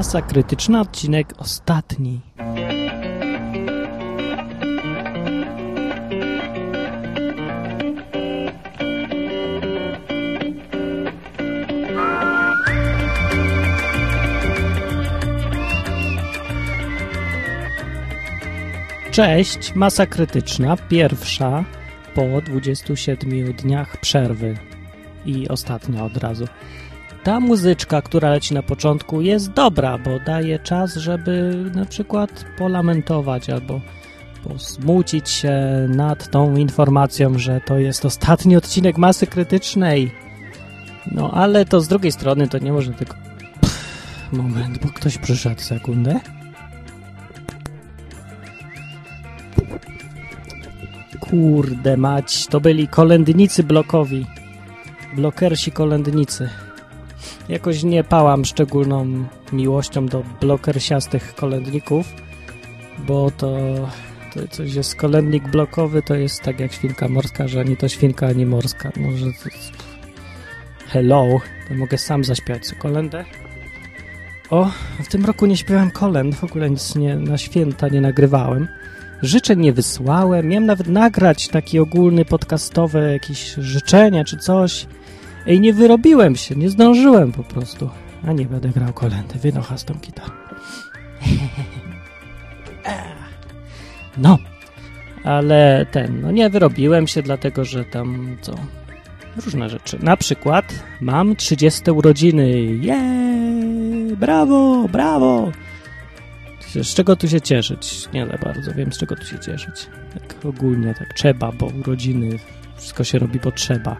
Masa krytyczna, odcinek ostatni. Cześć, masa krytyczna, pierwsza po 27 dniach przerwy i ostatnia od razu. Ta muzyczka, która leci na początku, jest dobra, bo daje czas, żeby na przykład polamentować albo posmucić się nad tą informacją, że to jest ostatni odcinek masy krytycznej. No ale to z drugiej strony to nie można tylko. Pff, moment, bo ktoś przyszedł, sekundę. Kurde mać, to byli kolędnicy blokowi. Blokersi kolędnicy. Jakoś nie pałam szczególną miłością do blokersiastych kolędników, bo to, to coś jest kolędnik blokowy, to jest tak jak świnka morska, że ani to świnka, ani morska. No, że to... Hello, to mogę sam zaśpiewać co kolędę. O, w tym roku nie śpiewałem kolęd, w ogóle nic nie, na święta nie nagrywałem. Życzeń nie wysłałem, miałem nawet nagrać taki ogólny podcastowe jakieś życzenia czy coś. Ej, nie wyrobiłem się, nie zdążyłem po prostu. A nie będę grał kolendy, wynocha z tą gitarą. No, ale ten, no nie wyrobiłem się, dlatego że tam co? Różne rzeczy. Na przykład mam 30 urodziny. Jeee, brawo, brawo. Z czego tu się cieszyć? Nie za bardzo wiem, z czego tu się cieszyć. Tak ogólnie, tak trzeba, bo urodziny, wszystko się robi, bo trzeba.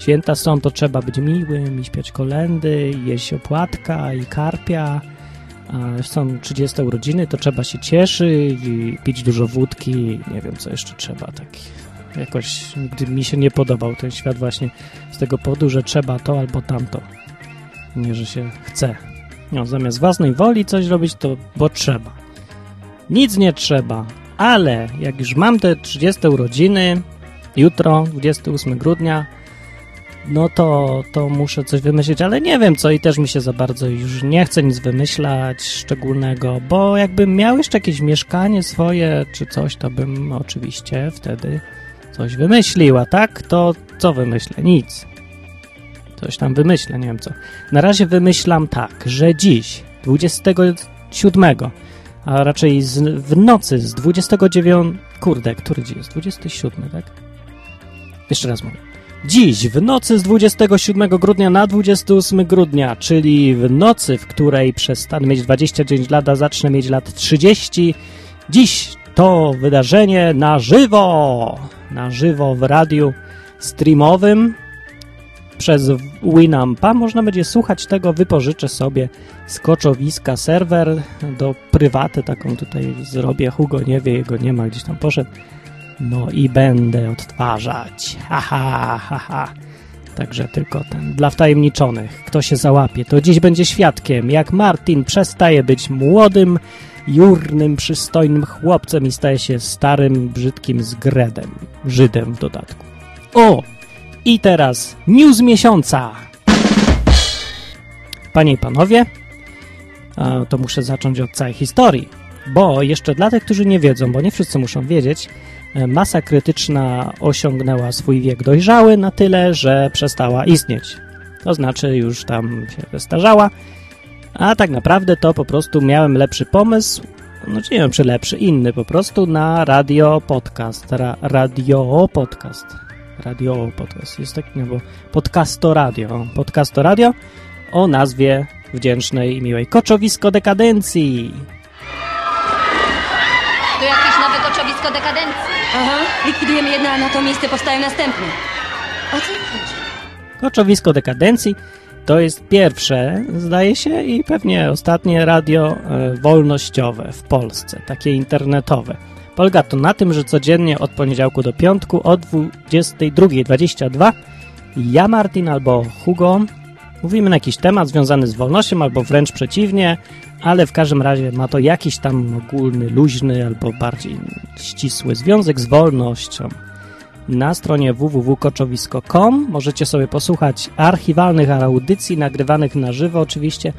Święta są, to trzeba być miłym i śpiewać kolendy, i jeść opłatka i karpia. A są 30 urodziny, to trzeba się cieszyć i pić dużo wódki. Nie wiem, co jeszcze trzeba. Tak jakoś nigdy mi się nie podobał ten świat właśnie z tego powodu, że trzeba to albo tamto. Nie, że się chce. No, zamiast własnej woli coś robić, to bo trzeba. Nic nie trzeba, ale jak już mam te 30 urodziny, jutro, 28 grudnia, no to, to muszę coś wymyślić, ale nie wiem co i też mi się za bardzo już nie chce nic wymyślać szczególnego, bo jakbym miał jeszcze jakieś mieszkanie swoje czy coś, to bym oczywiście wtedy coś wymyśliła, tak? To co wymyślę? Nic. Coś tam wymyślę, nie wiem co. Na razie wymyślam tak, że dziś, 27, a raczej z, w nocy z 29... Kurde, który dziś jest? 27, tak? Jeszcze raz mówię. Dziś, w nocy z 27 grudnia na 28 grudnia, czyli w nocy, w której przestanę mieć 29 lat, a zacznę mieć lat 30, dziś to wydarzenie na żywo, na żywo w radiu streamowym przez Winampa. Można będzie słuchać tego, wypożyczę sobie z koczowiska serwer do prywaty, taką tutaj zrobię. Hugo nie wie, jego nie ma, gdzieś tam poszedł. No i będę odtwarzać. Haha, haha. Ha. Także tylko ten. Dla wtajemniczonych. Kto się załapie, to dziś będzie świadkiem, jak Martin przestaje być młodym, jurnym, przystojnym chłopcem i staje się starym, brzydkim zgredem. Żydem w dodatku. O! I teraz news miesiąca. Panie i panowie, to muszę zacząć od całej historii, bo jeszcze dla tych, którzy nie wiedzą, bo nie wszyscy muszą wiedzieć, masa krytyczna osiągnęła swój wiek dojrzały na tyle, że przestała istnieć. To znaczy już tam się zestarzała, a tak naprawdę to po prostu miałem lepszy pomysł, no nie wiem czy lepszy, inny po prostu na radio podcast, ra, radio podcast radio podcast. Jest tak, no bo podcasto radio. Podcasto radio o nazwie wdzięcznej i miłej Koczowisko Dekadencji. To jakieś nowe koczowisko dekadencji. Aha, likwidujemy jedno, a na to miejsce powstają następne. O co chodzi? Koczowisko Dekadencji to jest pierwsze, zdaje się, i pewnie ostatnie radio e, wolnościowe w Polsce, takie internetowe. Polega to na tym, że codziennie od poniedziałku do piątku o 22.22 ja, Martin albo Hugo mówimy na jakiś temat związany z wolnością albo wręcz przeciwnie, ale w każdym razie ma to jakiś tam ogólny, luźny albo bardziej ścisły związek z wolnością. Na stronie www.koczowisko.com możecie sobie posłuchać archiwalnych audycji nagrywanych na żywo oczywiście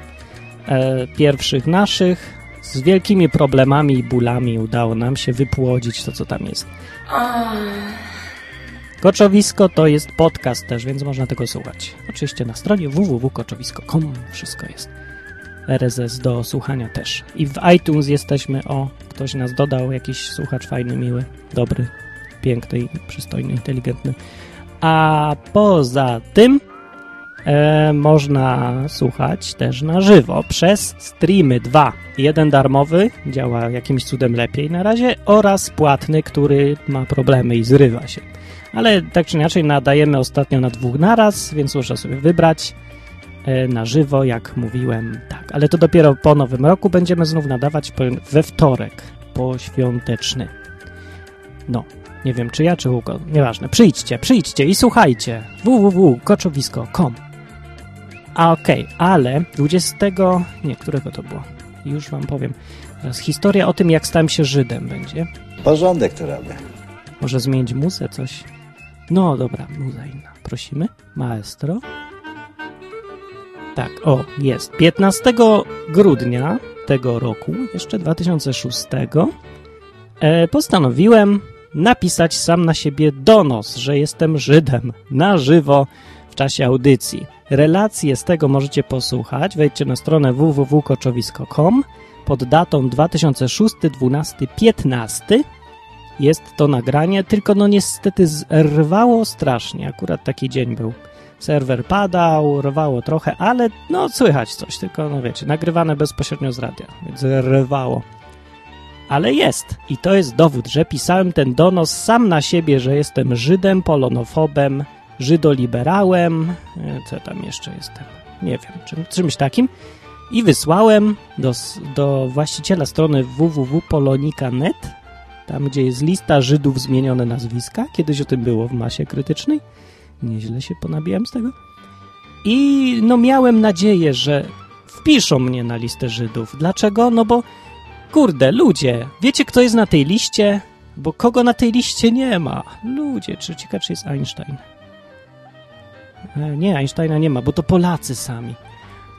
e, pierwszych naszych. Z wielkimi problemami i bólami udało nam się wypłodzić to, co tam jest. Koczowisko to jest podcast też, więc można tego słuchać. Oczywiście na stronie www.koczowisko.com wszystko jest. RSS do słuchania też. I w iTunes jesteśmy, o, ktoś nas dodał, jakiś słuchacz fajny, miły, dobry, piękny, przystojny, inteligentny. A poza tym e, można słuchać też na żywo przez streamy dwa. Jeden darmowy, działa jakimś cudem lepiej na razie, oraz płatny, który ma problemy i zrywa się. Ale tak czy inaczej nadajemy ostatnio na dwóch naraz, więc można sobie wybrać e, na żywo, jak mówiłem, tak. Ale to dopiero po nowym roku będziemy znów nadawać we wtorek, poświąteczny. No, nie wiem czy ja, czy Hugo, nieważne. Przyjdźcie, przyjdźcie i słuchajcie. www.koczowisko.com A okej, okay, ale 20... Nie, którego to było? Już wam powiem. Teraz historia o tym, jak stałem się Żydem będzie. Porządek to robię. Może zmienić muzę, coś? No dobra, muza inna. Prosimy. Maestro. Tak, o, jest. 15 grudnia tego roku, jeszcze 2006, e, postanowiłem napisać sam na siebie donos, że jestem Żydem na żywo w czasie audycji. Relacje z tego możecie posłuchać. Wejdźcie na stronę www.koczowisko.com pod datą 2006 12 15 jest to nagranie, tylko no niestety zerwało strasznie. Akurat taki dzień był. Serwer padał, rwało trochę, ale no słychać coś, tylko no wiecie, nagrywane bezpośrednio z radia, więc rwało. Ale jest i to jest dowód, że pisałem ten donos sam na siebie, że jestem Żydem, polonofobem, żydoliberałem, e, co tam jeszcze jestem, nie wiem, czym, czymś takim. I wysłałem do, do właściciela strony www.polonika.net tam, gdzie jest lista Żydów zmienione nazwiska. Kiedyś o tym było w masie krytycznej. Nieźle się ponabijałem z tego. I no miałem nadzieję, że wpiszą mnie na listę Żydów. Dlaczego? No bo kurde, ludzie, wiecie kto jest na tej liście? Bo kogo na tej liście nie ma? Ludzie, czy ciekawe, czy jest Einstein? E, nie, Einsteina nie ma, bo to Polacy sami.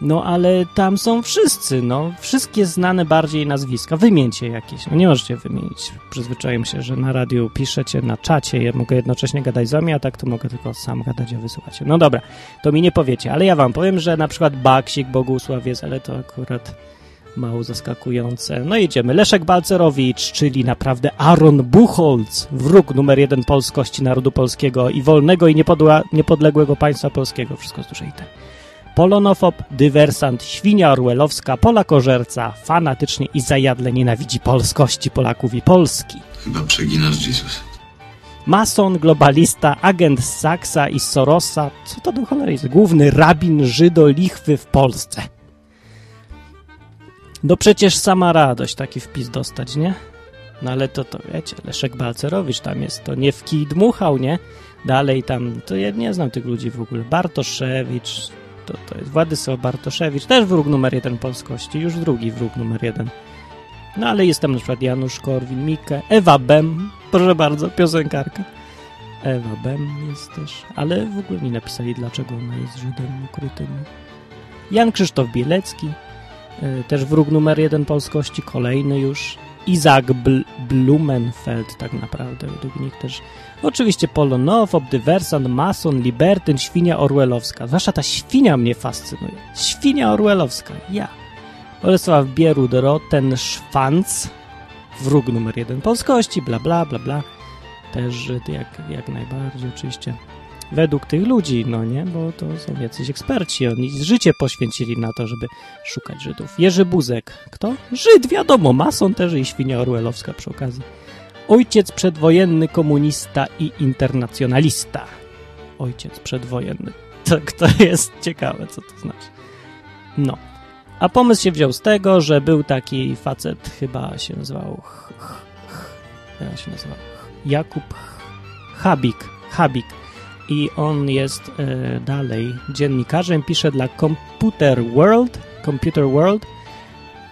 No ale tam są wszyscy, no. Wszystkie znane bardziej nazwiska. Wymieńcie jakieś. No nie możecie wymienić. Przyzwyczaiłem się, że na radiu piszecie na czacie. Ja mogę jednocześnie gadać z wami, a tak to mogę tylko sam gadać, a wysłuchacie. No dobra, to mi nie powiecie, ale ja wam powiem, że na przykład Baksik Bogusław jest, ale to akurat mało zaskakujące. No idziemy. Leszek Balcerowicz, czyli naprawdę Aaron Buchholz, wróg numer jeden polskości narodu polskiego i wolnego i niepodległego państwa polskiego. Wszystko z dużej litery polonofob, dywersant, świnia orwellowska, polakożerca, fanatycznie i zajadle nienawidzi polskości Polaków i Polski. Chyba przeginasz, Jesus. Mason, globalista, agent z Saksa i Sorosa, co to do cholery jest? Główny rabin Żydo lichwy w Polsce. No przecież sama radość taki wpis dostać, nie? No ale to, to wiecie, Leszek Balcerowicz tam jest, to nie w kij dmuchał, nie? Dalej tam, to ja nie znam tych ludzi w ogóle. Bartoszewicz, to, to jest Władysław Bartoszewicz, też wróg numer jeden polskości, już drugi wróg numer jeden. No ale jest tam na przykład Janusz Korwin-Mikke, Ewa Bem, proszę bardzo, piosenkarka. Ewa Bem jest też, ale w ogóle nie napisali, dlaczego ona jest Żydem ukrytym. Jan Krzysztof Bielecki, też wróg numer jeden polskości, kolejny już. Isaac Bl Blumenfeld tak naprawdę, według nich też. Oczywiście Polonofob, dywersant, mason, libertyn, świnia orwellowska. Zwłaszcza ta świnia mnie fascynuje. Świnia orwellowska, ja. Bolesław Bierud, Roten, Szwanc, wróg numer jeden polskości, bla bla bla bla. Też jak, jak najbardziej oczywiście według tych ludzi, no nie, bo to są jacyś eksperci, oni życie poświęcili na to, żeby szukać Żydów. Jerzy Buzek, kto? Żyd, wiadomo, mason też i świnia orwellowska przy okazji. Ojciec przedwojenny komunista i internacjonalista. Ojciec przedwojenny. To, to jest ciekawe, co to znaczy. No. A pomysł się wziął z tego, że był taki facet, chyba się nazywał jak się nazywał? Jakub Habik. Habik i on jest e, dalej dziennikarzem, pisze dla Computer World, Computer World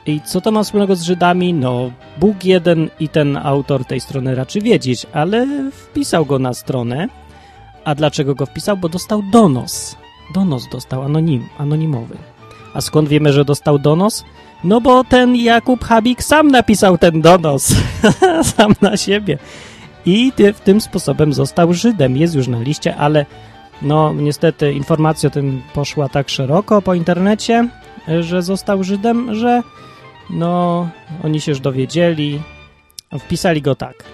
i co to ma wspólnego z Żydami? No, Bóg jeden i ten autor tej strony raczy wiedzieć, ale wpisał go na stronę. A dlaczego go wpisał? Bo dostał donos. Donos dostał anonim, anonimowy. A skąd wiemy, że dostał donos? No bo ten Jakub Habik sam napisał ten donos. sam na siebie. I ty, tym sposobem został Żydem. Jest już na liście, ale no niestety informacja o tym poszła tak szeroko po internecie, że został Żydem, że no oni się już dowiedzieli. Wpisali go tak.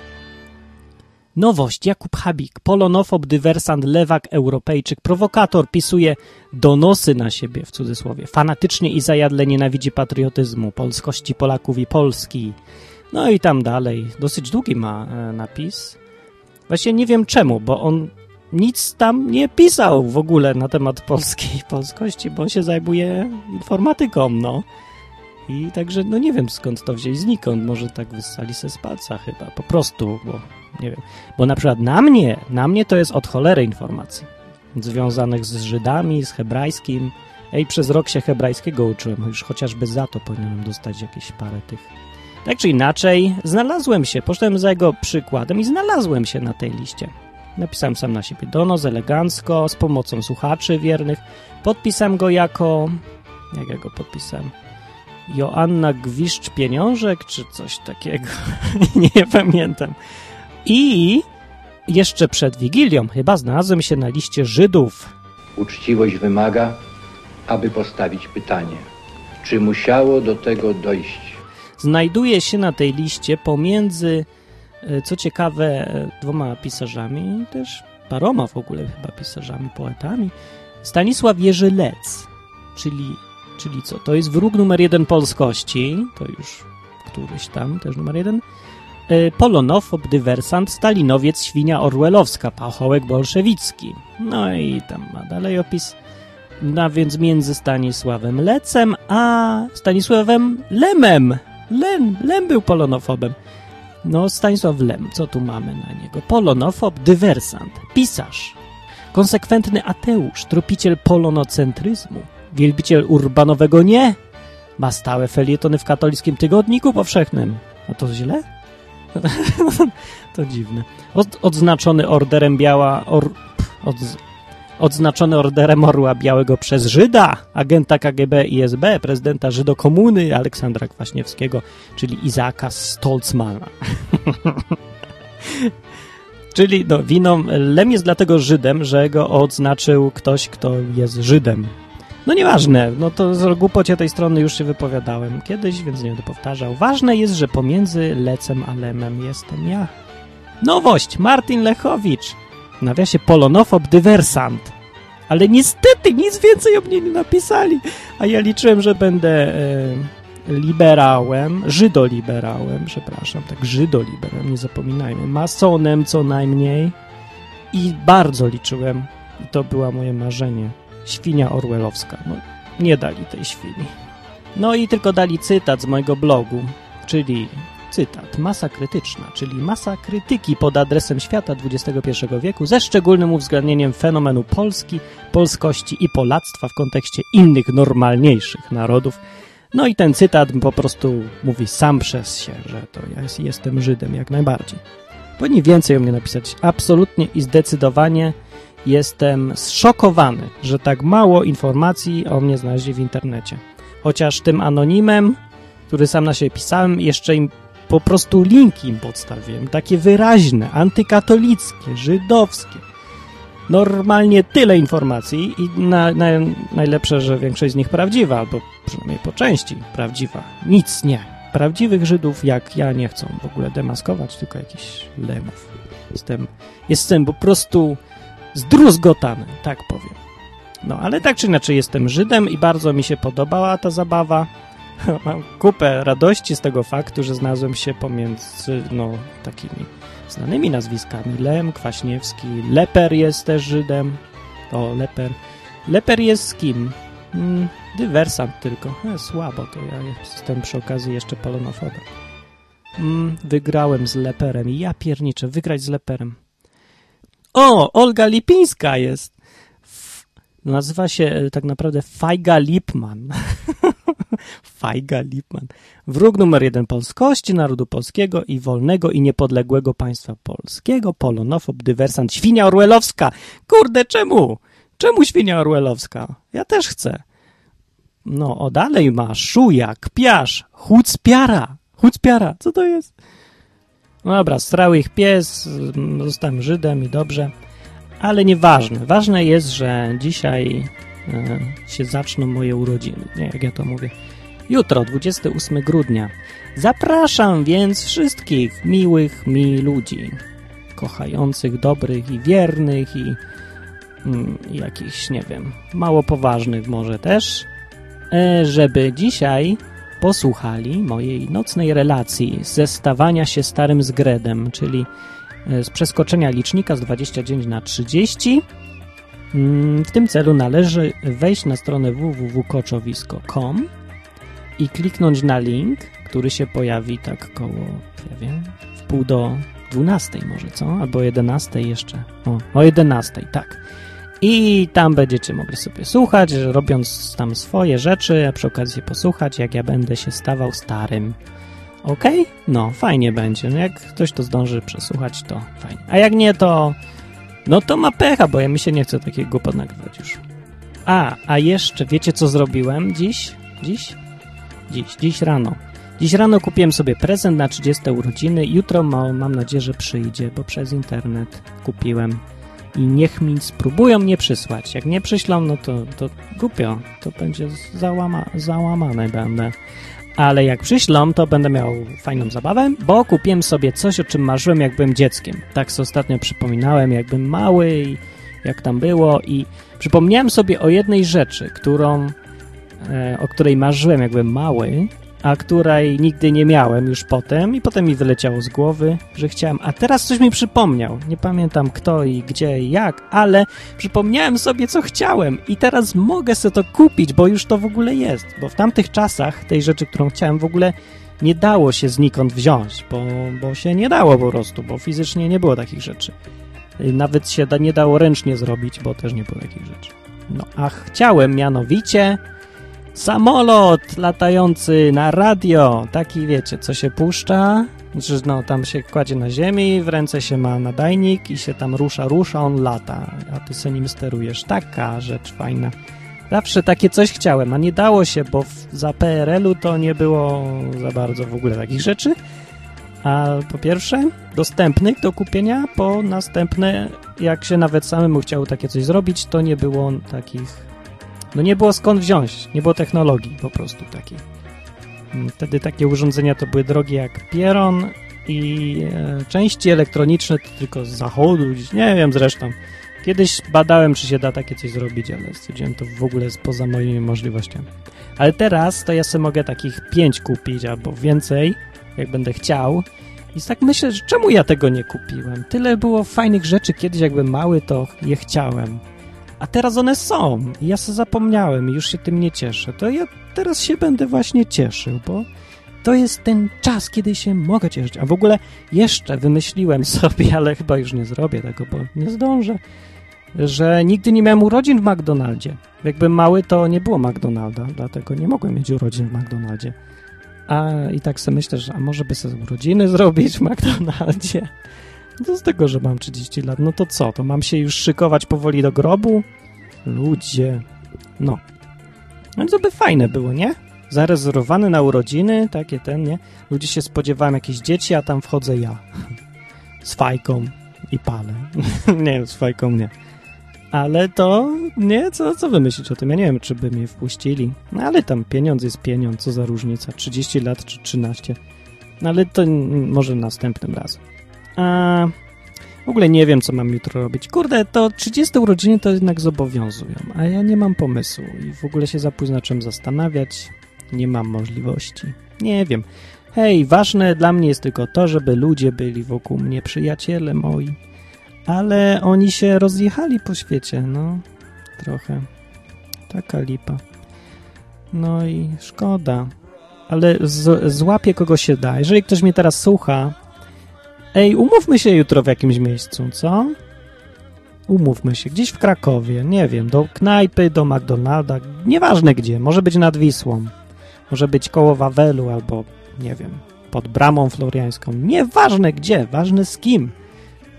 Nowość. Jakub Habik, polonofob, dywersant, lewak, europejczyk, prowokator, pisuje donosy na siebie, w cudzysłowie. Fanatycznie i zajadle nienawidzi patriotyzmu, polskości Polaków i Polski. No i tam dalej. Dosyć długi ma e, napis. Właśnie nie wiem czemu, bo on nic tam nie pisał w ogóle na temat polskiej polskości, bo się zajmuje informatyką, no. I także, no nie wiem skąd to wzięli znikąd, może tak wyssali se z palca chyba, po prostu, bo nie wiem. Bo na przykład na mnie, na mnie to jest od cholery informacji związanych z Żydami, z hebrajskim. Ej, przez rok się hebrajskiego uczyłem, już chociażby za to powinienem dostać jakieś parę tych. Tak czy inaczej, znalazłem się, poszedłem za jego przykładem i znalazłem się na tej liście. Napisałem sam na siebie donos, elegancko, z pomocą słuchaczy wiernych. Podpisałem go jako... Jak ja go podpisałem? Joanna Gwiszcz Pieniążek, czy coś takiego. Nie pamiętam. I jeszcze przed Wigilią chyba znalazłem się na liście Żydów. Uczciwość wymaga, aby postawić pytanie, czy musiało do tego dojść? Znajduje się na tej liście pomiędzy, e, co ciekawe, e, dwoma pisarzami, też paroma w ogóle chyba pisarzami, poetami, Stanisław Jerzy Lec, czyli, czyli co? To jest wróg numer jeden polskości, to już któryś tam, też numer jeden, E, polonofob, dywersant, stalinowiec, świnia orwellowska, pachołek bolszewicki. No i tam ma dalej opis. No więc między Stanisławem Lecem a Stanisławem Lemem. Lem, Lem był polonofobem. No, Stanisław Lem, co tu mamy na niego? Polonofob, dywersant, pisarz, konsekwentny ateusz, tropiciel polonocentryzmu, wielbiciel urbanowego nie, ma stałe felietony w katolickim tygodniku powszechnym. A to źle? to dziwne. Od, odznaczony orderem biała... Or, od, odznaczony orderem Orła Białego przez Żyda, agenta KGB i SB, prezydenta Żydokomuny Aleksandra Kwaśniewskiego, czyli Izaaka Stolzmana. czyli no, winą Lem jest dlatego Żydem, że go odznaczył ktoś, kto jest Żydem. No nieważne, no to z głupocie tej strony już się wypowiadałem kiedyś, więc nie będę powtarzał. Ważne jest, że pomiędzy Lecem a Lemem jestem ja. Nowość! Martin Lechowicz! Nawiasie polonofob dywersant. Ale niestety nic więcej o mnie nie napisali. A ja liczyłem, że będę e, liberałem, żydoliberałem, przepraszam, tak, żydoliberałem, nie zapominajmy, masonem co najmniej. I bardzo liczyłem, i to było moje marzenie, świnia orwellowska. No, nie dali tej świni. No i tylko dali cytat z mojego blogu, czyli cytat, masa krytyczna, czyli masa krytyki pod adresem świata XXI wieku ze szczególnym uwzględnieniem fenomenu Polski, polskości i polactwa w kontekście innych, normalniejszych narodów. No i ten cytat po prostu mówi sam przez się, że to ja jestem Żydem jak najbardziej. Powinni więcej o mnie napisać. Absolutnie i zdecydowanie Jestem zszokowany, że tak mało informacji o mnie znaleźli w internecie. Chociaż tym anonimem, który sam na siebie pisałem, jeszcze im po prostu linki im podstawiłem. Takie wyraźne, antykatolickie, żydowskie. Normalnie tyle informacji i na, na, najlepsze, że większość z nich prawdziwa, albo przynajmniej po części prawdziwa. Nic nie. Prawdziwych Żydów jak ja nie chcą w ogóle demaskować, tylko jakichś lemów. Jestem, jestem po prostu zdruzgotany, tak powiem. No, ale tak czy inaczej jestem Żydem i bardzo mi się podobała ta zabawa. Mam kupę radości z tego faktu, że znalazłem się pomiędzy, no, takimi znanymi nazwiskami. Lem, Kwaśniewski, Leper jest też Żydem. O, Leper. Leper jest z kim? Hmm, dywersant tylko. E, słabo, to ja jestem przy okazji jeszcze polonofobem. Hmm, wygrałem z Leperem. Ja pierniczę, wygrać z Leperem. O, Olga Lipińska jest. Nazywa się e, tak naprawdę Fajga Lipman. Fajga Lipman. Wróg numer jeden polskości, narodu polskiego i wolnego i niepodległego państwa polskiego, polonofob, dywersant, świnia orwellowska. Kurde, czemu? Czemu świnia orwellowska? Ja też chcę. No, o dalej ma szujak, piarz, chucpiara. Chucpiara, co to jest? No dobra, strały ich pies, zostałem Żydem i dobrze. Ale nieważne. Ważne jest, że dzisiaj się zaczną moje urodziny. Nie, jak ja to mówię. Jutro, 28 grudnia. Zapraszam więc wszystkich miłych mi ludzi. Kochających, dobrych i wiernych i mm, jakichś, nie wiem, mało poważnych może też, e, żeby dzisiaj posłuchali mojej nocnej relacji ze stawania się starym zgredem, czyli e, z przeskoczenia licznika z 29 na 30. Mm, W tym celu należy wejść na stronę www.koczowisko.com i kliknąć na link, który się pojawi tak koło, ja wiem, w pół do 12 może, co? Albo 11 jeszcze. O, o 11, tak. I tam będziecie mogli sobie słuchać, robiąc tam swoje rzeczy, a przy okazji posłuchać, jak ja będę się stawał starym. Ok? No, fajnie będzie. No, jak ktoś to zdąży przesłuchać, to fajnie. A jak nie, to no to ma pecha, bo ja mi się nie chce takiego głupot nagrywać już. A, a jeszcze wiecie co zrobiłem dziś? Dziś? Dziś, dziś rano. Dziś rano kupiłem sobie prezent na 30 urodziny. Jutro ma, mam nadzieję, że przyjdzie, bo przez internet kupiłem. I niech mi spróbują mnie przysłać. Jak nie przyślą, no to, to głupio. To będzie załama, załamane będę. Ale jak przyślą, to będę miał fajną zabawę, bo kupiłem sobie coś, o czym marzyłem, jak byłem dzieckiem. Tak sobie ostatnio przypominałem, jak byłem mały i jak tam było i przypomniałem sobie o jednej rzeczy, którą, e, o której marzyłem, jak byłem mały, a której nigdy nie miałem już potem i potem mi wyleciało z głowy, że chciałem, a teraz coś mi przypomniał. Nie pamiętam kto i gdzie i jak, ale przypomniałem sobie, co chciałem i teraz mogę sobie to kupić, bo już to w ogóle jest. Bo w tamtych czasach tej rzeczy, którą chciałem, w ogóle nie dało się znikąd wziąć, bo, bo się nie dało po prostu, bo fizycznie nie było takich rzeczy. Nawet się da, nie dało ręcznie zrobić, bo też nie było takich rzeczy. No, a chciałem mianowicie samolot latający na radio. Taki wiecie, co się puszcza, no, tam się kładzie na ziemi, w ręce się ma nadajnik i się tam rusza, rusza, on lata, a ty se nim sterujesz. Taka rzecz fajna. Zawsze takie coś chciałem, a nie dało się, bo w, za PRL-u to nie było za bardzo w ogóle takich rzeczy. A po pierwsze, dostępnych do kupienia, po następne, jak się nawet samemu chciało takie coś zrobić, to nie było takich. No nie było skąd wziąć, nie było technologii po prostu takiej. Mm, Wtedy takie urządzenia to były drogie jak pieron i e, części elektroniczne tylko z zachodu, nie wiem zresztą. Kiedyś badałem, czy się da takie coś zrobić, ale stwierdziłem, to w ogóle poza moimi możliwościami. Ale teraz to ja sobie mogę takich pięć kupić albo więcej, jak będę chciał. I tak myślę, że czemu ja tego nie kupiłem? Tyle było fajnych rzeczy kiedyś, jakbym mały, to je chciałem. A teraz one są. Ja sobie zapomniałem i już się tym nie cieszę. To ja teraz się będę właśnie cieszył, bo to jest ten czas, kiedy się mogę cieszyć. A w ogóle jeszcze wymyśliłem sobie, ale chyba już nie zrobię tego, bo nie zdążę, że nigdy nie miałem urodzin w McDonaldzie. Jakbym mały, to nie było McDonalda, dlatego nie mogłem mieć urodzin w McDonaldzie. A i tak sobie myślę, że a może by sobie urodziny zrobić w McDonaldzie? No z tego, że mam 30 lat, no to co? To mam się już szykować powoli do grobu? Ludzie. No. No to by fajne było, nie? Zarezerwowane na urodziny, takie ten, nie? Ludzie się spodziewają jakieś dzieci, a tam wchodzę ja. Z fajką i palę. nie, z fajką nie. Ale to, nie, co, co wy myślicie o tym? Ja nie wiem, czy by mnie wpuścili. No ale tam pieniądz jest pieniądz, co za różnica. 30 lat czy 13. No ale to może następnym razem. A w ogóle nie wiem, co mam jutro robić. Kurde, to 30 urodziny to jednak zobowiązują, a ja nie mam pomysłu i w ogóle się za późno czym zastanawiać. Nie mam możliwości. Nie wiem. Hej, ważne dla mnie jest tylko to, żeby ludzie byli wokół mnie, przyjaciele moi. Ale oni się rozjechali po świecie, no. Trochę. Taka lipa. No i szkoda. Ale z, złapię kogo się da. Jeżeli ktoś mnie teraz słucha, Ej, umówmy się jutro w jakimś miejscu, co? Umówmy się, gdzieś w Krakowie, nie wiem, do knajpy, do McDonalda, nieważne gdzie, może być nad Wisłą, może być koło Wawelu albo, nie wiem, pod bramą floriańską, nieważne gdzie, ważne z kim,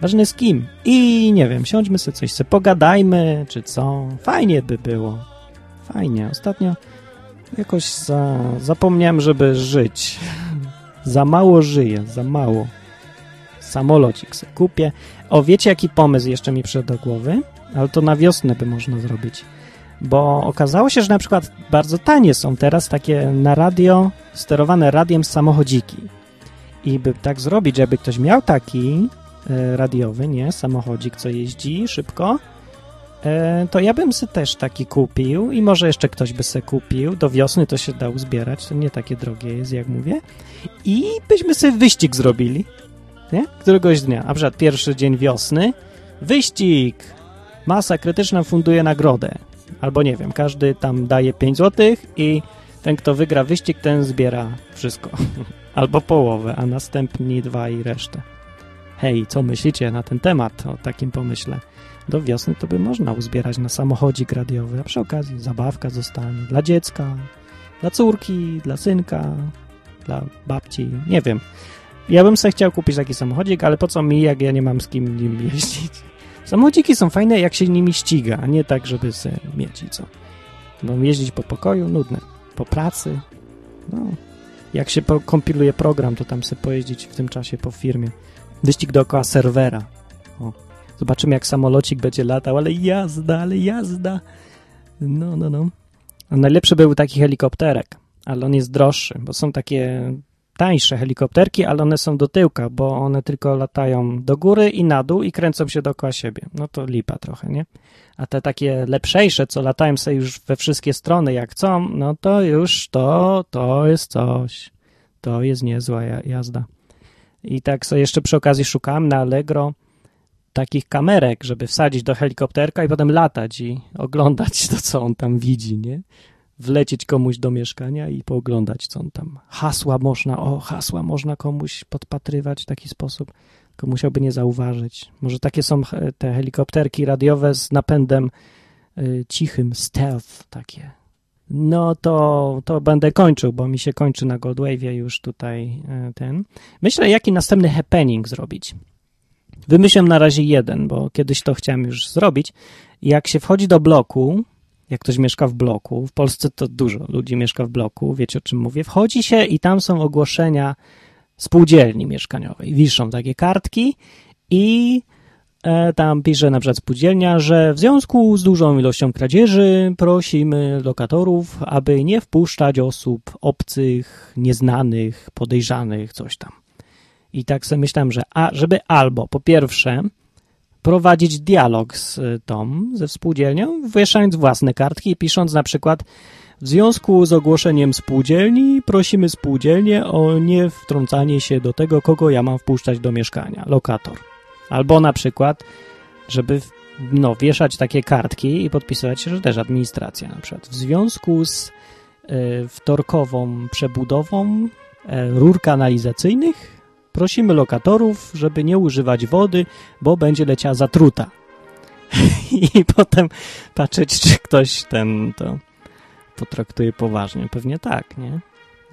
ważne z kim i nie wiem, siądźmy sobie coś, sobie pogadajmy, czy co, fajnie by było, fajnie, ostatnio Jakoś za, zapomniałem, żeby żyć. Za mało żyję, za mało. Samolocik sobie kupię. O, wiecie jaki pomysł jeszcze mi przyszedł do głowy? Ale to na wiosnę by można zrobić. Bo okazało się, że na przykład bardzo tanie są teraz takie na radio, sterowane radiem samochodziki. I by tak zrobić, żeby ktoś miał taki e, radiowy, nie, samochodzik, co jeździ szybko, e, to ja bym sobie też taki kupił i może jeszcze ktoś by se kupił. Do wiosny to się da uzbierać, to nie takie drogie jest, jak mówię. I byśmy sobie wyścig zrobili, nie? Któregoś dnia, a przykład pierwszy dzień wiosny, wyścig! Masa krytyczna funduje nagrodę. Albo nie wiem, każdy tam daje 5 zł i ten, kto wygra wyścig, ten zbiera wszystko. Albo połowę, a następni dwa i resztę. Hej, co myślicie na ten temat, o takim pomyśle? Do wiosny to by można uzbierać na samochodzik radiowy, a przy okazji zabawka zostanie dla dziecka, dla córki, dla synka, dla babci, nie wiem. Ja bym sobie chciał kupić taki samochodzik, ale po co mi, jak ja nie mam z kim nim jeździć? Samochodziki są fajne, jak się nimi ściga, a nie tak, żeby se mieć i co. Bo jeździć po pokoju, nudne. Po pracy, no. Jak się kompiluje program, to tam sobie pojeździć w tym czasie po firmie. Wyścig dookoła serwera. O. Zobaczymy, jak samolocik będzie latał, ale jazda, ale jazda. No, no, no. A najlepszy był taki helikopterek, ale on jest droższy, bo są takie tańsze helikopterki, ale one są do tyłka, bo one tylko latają do góry i na dół i kręcą się dookoła siebie. No to lipa trochę, nie? A te takie lepszejsze, co latają sobie już we wszystkie strony jak chcą, no to już to, to jest coś. To jest niezła ja- jazda. I tak sobie jeszcze przy okazji szukałem na Allegro takich kamerek, żeby wsadzić do helikopterka i potem latać i oglądać to, co on tam widzi, nie? Wlecieć komuś do mieszkania i pooglądać, co on tam. Hasła można, o, hasła można komuś podpatrywać w taki sposób, tylko musiałby nie zauważyć. Może takie są te helikopterki radiowe z napędem y, cichym, stealth takie. No to, to będę kończył, bo mi się kończy na Goldwave'ie już tutaj y, ten. Myślę, jaki następny happening zrobić. Wymyśliłem na razie jeden, bo kiedyś to chciałem już zrobić. Jak się wchodzi do bloku, jak ktoś mieszka w bloku, w Polsce to dużo ludzi mieszka w bloku, wiecie o czym mówię, wchodzi się i tam są ogłoszenia spółdzielni mieszkaniowej. Wiszą takie kartki i e, tam pisze na przykład spółdzielnia, że w związku z dużą ilością kradzieży prosimy lokatorów, aby nie wpuszczać osób obcych, nieznanych, podejrzanych, coś tam. I tak sobie myślałem, że a, żeby albo po pierwsze prowadzić dialog z y, tą, ze współdzielnią, wieszając własne kartki i pisząc na przykład w związku z ogłoszeniem spółdzielni prosimy spółdzielnię o nie wtrącanie się do tego, kogo ja mam wpuszczać do mieszkania, lokator. Albo na przykład, żeby no, wieszać takie kartki i podpisywać się, że też administracja na przykład. W związku z y, wtorkową przebudową e, rur kanalizacyjnych prosimy lokatorów, żeby nie używać wody, bo będzie leciała zatruta. I potem patrzeć, czy ktoś ten to potraktuje poważnie. Pewnie tak, nie?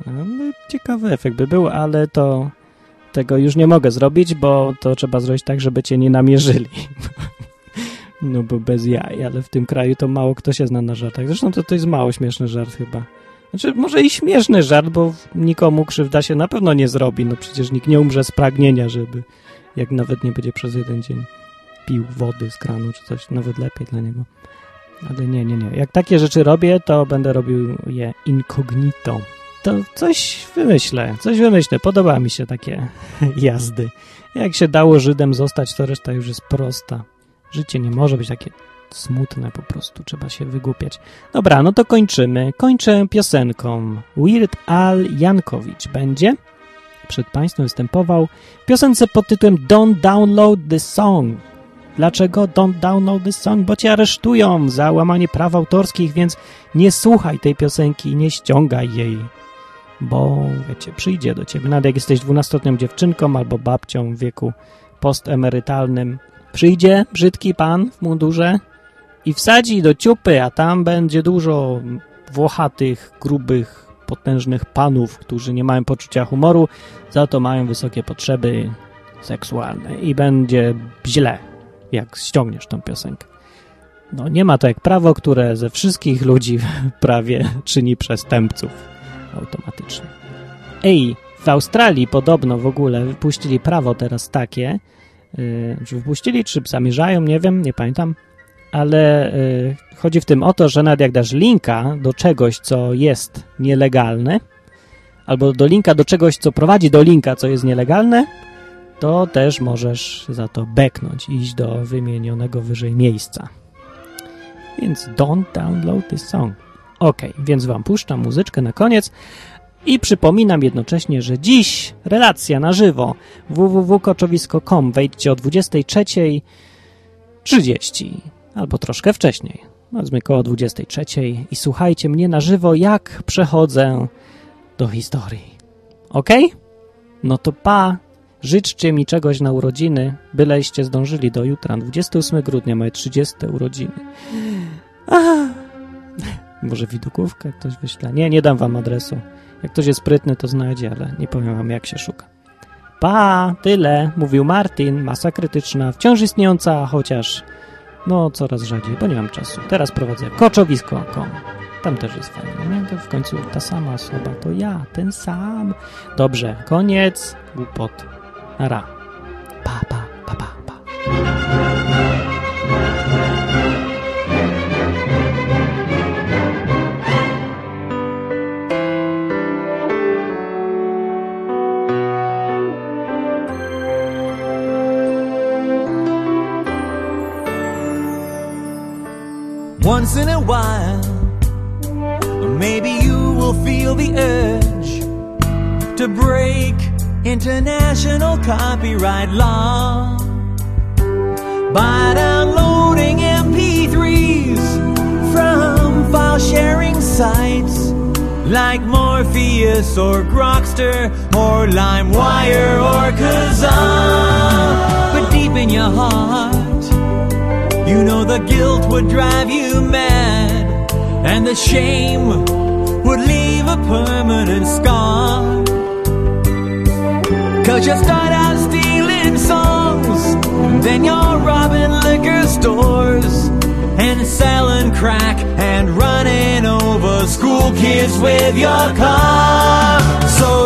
No, ciekawy efekt by był, ale to tego już nie mogę zrobić, bo to trzeba zrobić tak, żeby cię nie namierzyli. No bo bez jaj, ale w tym kraju to mało kto się zna na żartach. Zresztą to, to jest mało śmieszny żart chyba. Znaczy, może i śmieszny żart, bo nikomu krzywda się na pewno nie zrobi. No przecież nikt nie umrze z pragnienia, żeby jak nawet nie będzie przez jeden dzień pił wody z kranu czy coś, nawet lepiej dla niego. Ale nie, nie, nie. Jak takie rzeczy robię, to będę robił je incognito. To coś wymyślę, coś wymyślę. Podoba mi się takie jazdy. Jak się dało Żydem zostać, to reszta już jest prosta. Życie nie może być takie smutne po prostu, trzeba się wygłupiać. Dobra, no to kończymy. Kończę piosenką. Weird Al Jankowicz będzie przed Państwem występował w piosence pod tytułem Don't Download the Song. Dlaczego don't download the song? Bo cię aresztują za łamanie praw autorskich, więc nie słuchaj tej piosenki i nie ściągaj jej. Bo, wiecie, przyjdzie do ciebie, nawet jak jesteś dwunastoletnią dziewczynką albo babcią w wieku postemerytalnym. Przyjdzie brzydki pan w mundurze i wsadzi do ciupy, a tam będzie dużo włochatych, grubych, potężnych panów, którzy nie mają poczucia humoru, za to mają wysokie potrzeby seksualne i będzie źle, jak ściągniesz tą piosenkę. No nie ma to jak prawo, które ze wszystkich ludzi prawie czyni przestępców automatycznie. Ej, w Australii podobno w ogóle wypuścili prawo teraz takie, yy, czy wypuścili, czy zamierzają, nie wiem, nie pamiętam, ale yy, chodzi w tym o to, że nawet jak dasz linka do czegoś, co jest nielegalne, albo do linka do czegoś, co prowadzi do linka, co jest nielegalne, to też możesz za to beknąć, iść do wymienionego wyżej miejsca. Więc don't download this song. Ok, więc wam puszczam muzyczkę na koniec i przypominam jednocześnie, że dziś relacja na żywo www.koczowisko.com wejdźcie o 23.30 albo troszkę wcześniej, powiedzmy koło 23.00 i słuchajcie mnie na żywo, jak przechodzę do historii. Ok? No to pa! Życzcie mi czegoś na urodziny, byleście zdążyli do jutra. 28 grudnia moje 30 urodziny. Aha. Może widokówkę ktoś wyśle? Nie, nie dam wam adresu. Jak ktoś jest sprytny, to znajdzie, ale nie powiem wam, jak się szuka. Pa, tyle, mówił Martin, masa krytyczna, wciąż istniejąca, chociaż no coraz rzadziej, bo nie mam czasu. Teraz prowadzę koczowisko.com. Tam też jest fajnie, nie? To w końcu ta sama osoba, to ja, ten sam. Dobrze, koniec, głupot. Ra. Pa, pa, pa, pa, pa. Once in a while, maybe you will feel the urge to break international copyright law by downloading MP3s from file sharing sites like Morpheus or Grokster or LimeWire or Kazaa. But deep in your heart, you know the guilt would drive you mad, and the shame would leave a permanent scar. Cause you start out stealing songs, then you're robbing liquor stores, and selling crack and running over school kids with your car. So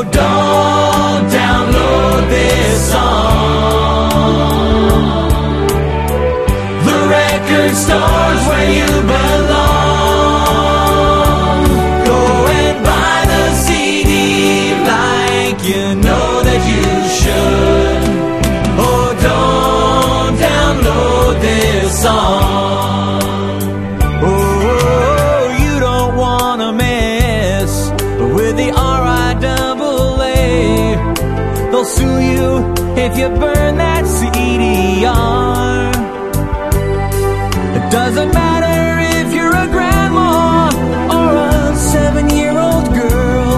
if you burn that CDR. It doesn't matter if you're a grandma or a seven year old girl.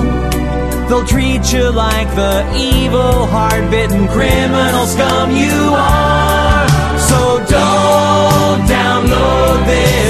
They'll treat you like the evil, hard bitten criminal scum you are. So don't download this